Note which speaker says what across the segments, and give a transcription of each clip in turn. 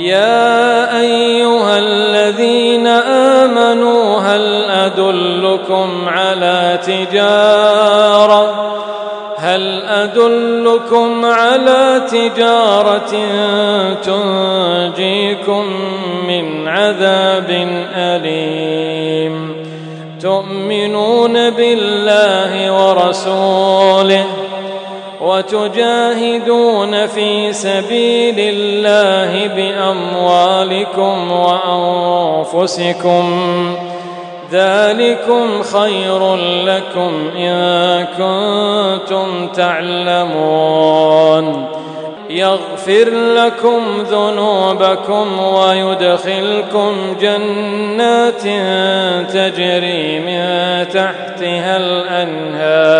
Speaker 1: يا أيها الذين آمنوا هل أدلكم على تجارة هل أدلكم على تجارة تنجيكم من عذاب أليم تؤمنون بالله ورسوله وتجاهدون في سبيل الله بأموالكم وأنفسكم. ذلكم خير لكم إن كنتم تعلمون. يغفر لكم ذنوبكم ويدخلكم جنات تجري من تحتها الأنهار.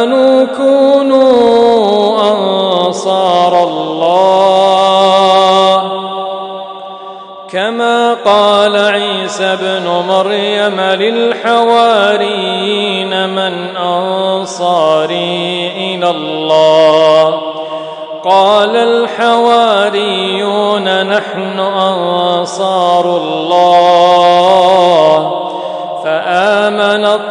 Speaker 1: امنوا كونوا أنصار الله. كما قال عيسى ابن مريم للحواريين من أنصاري إلى الله. قال الحواريون نحن أنصار الله. فامنت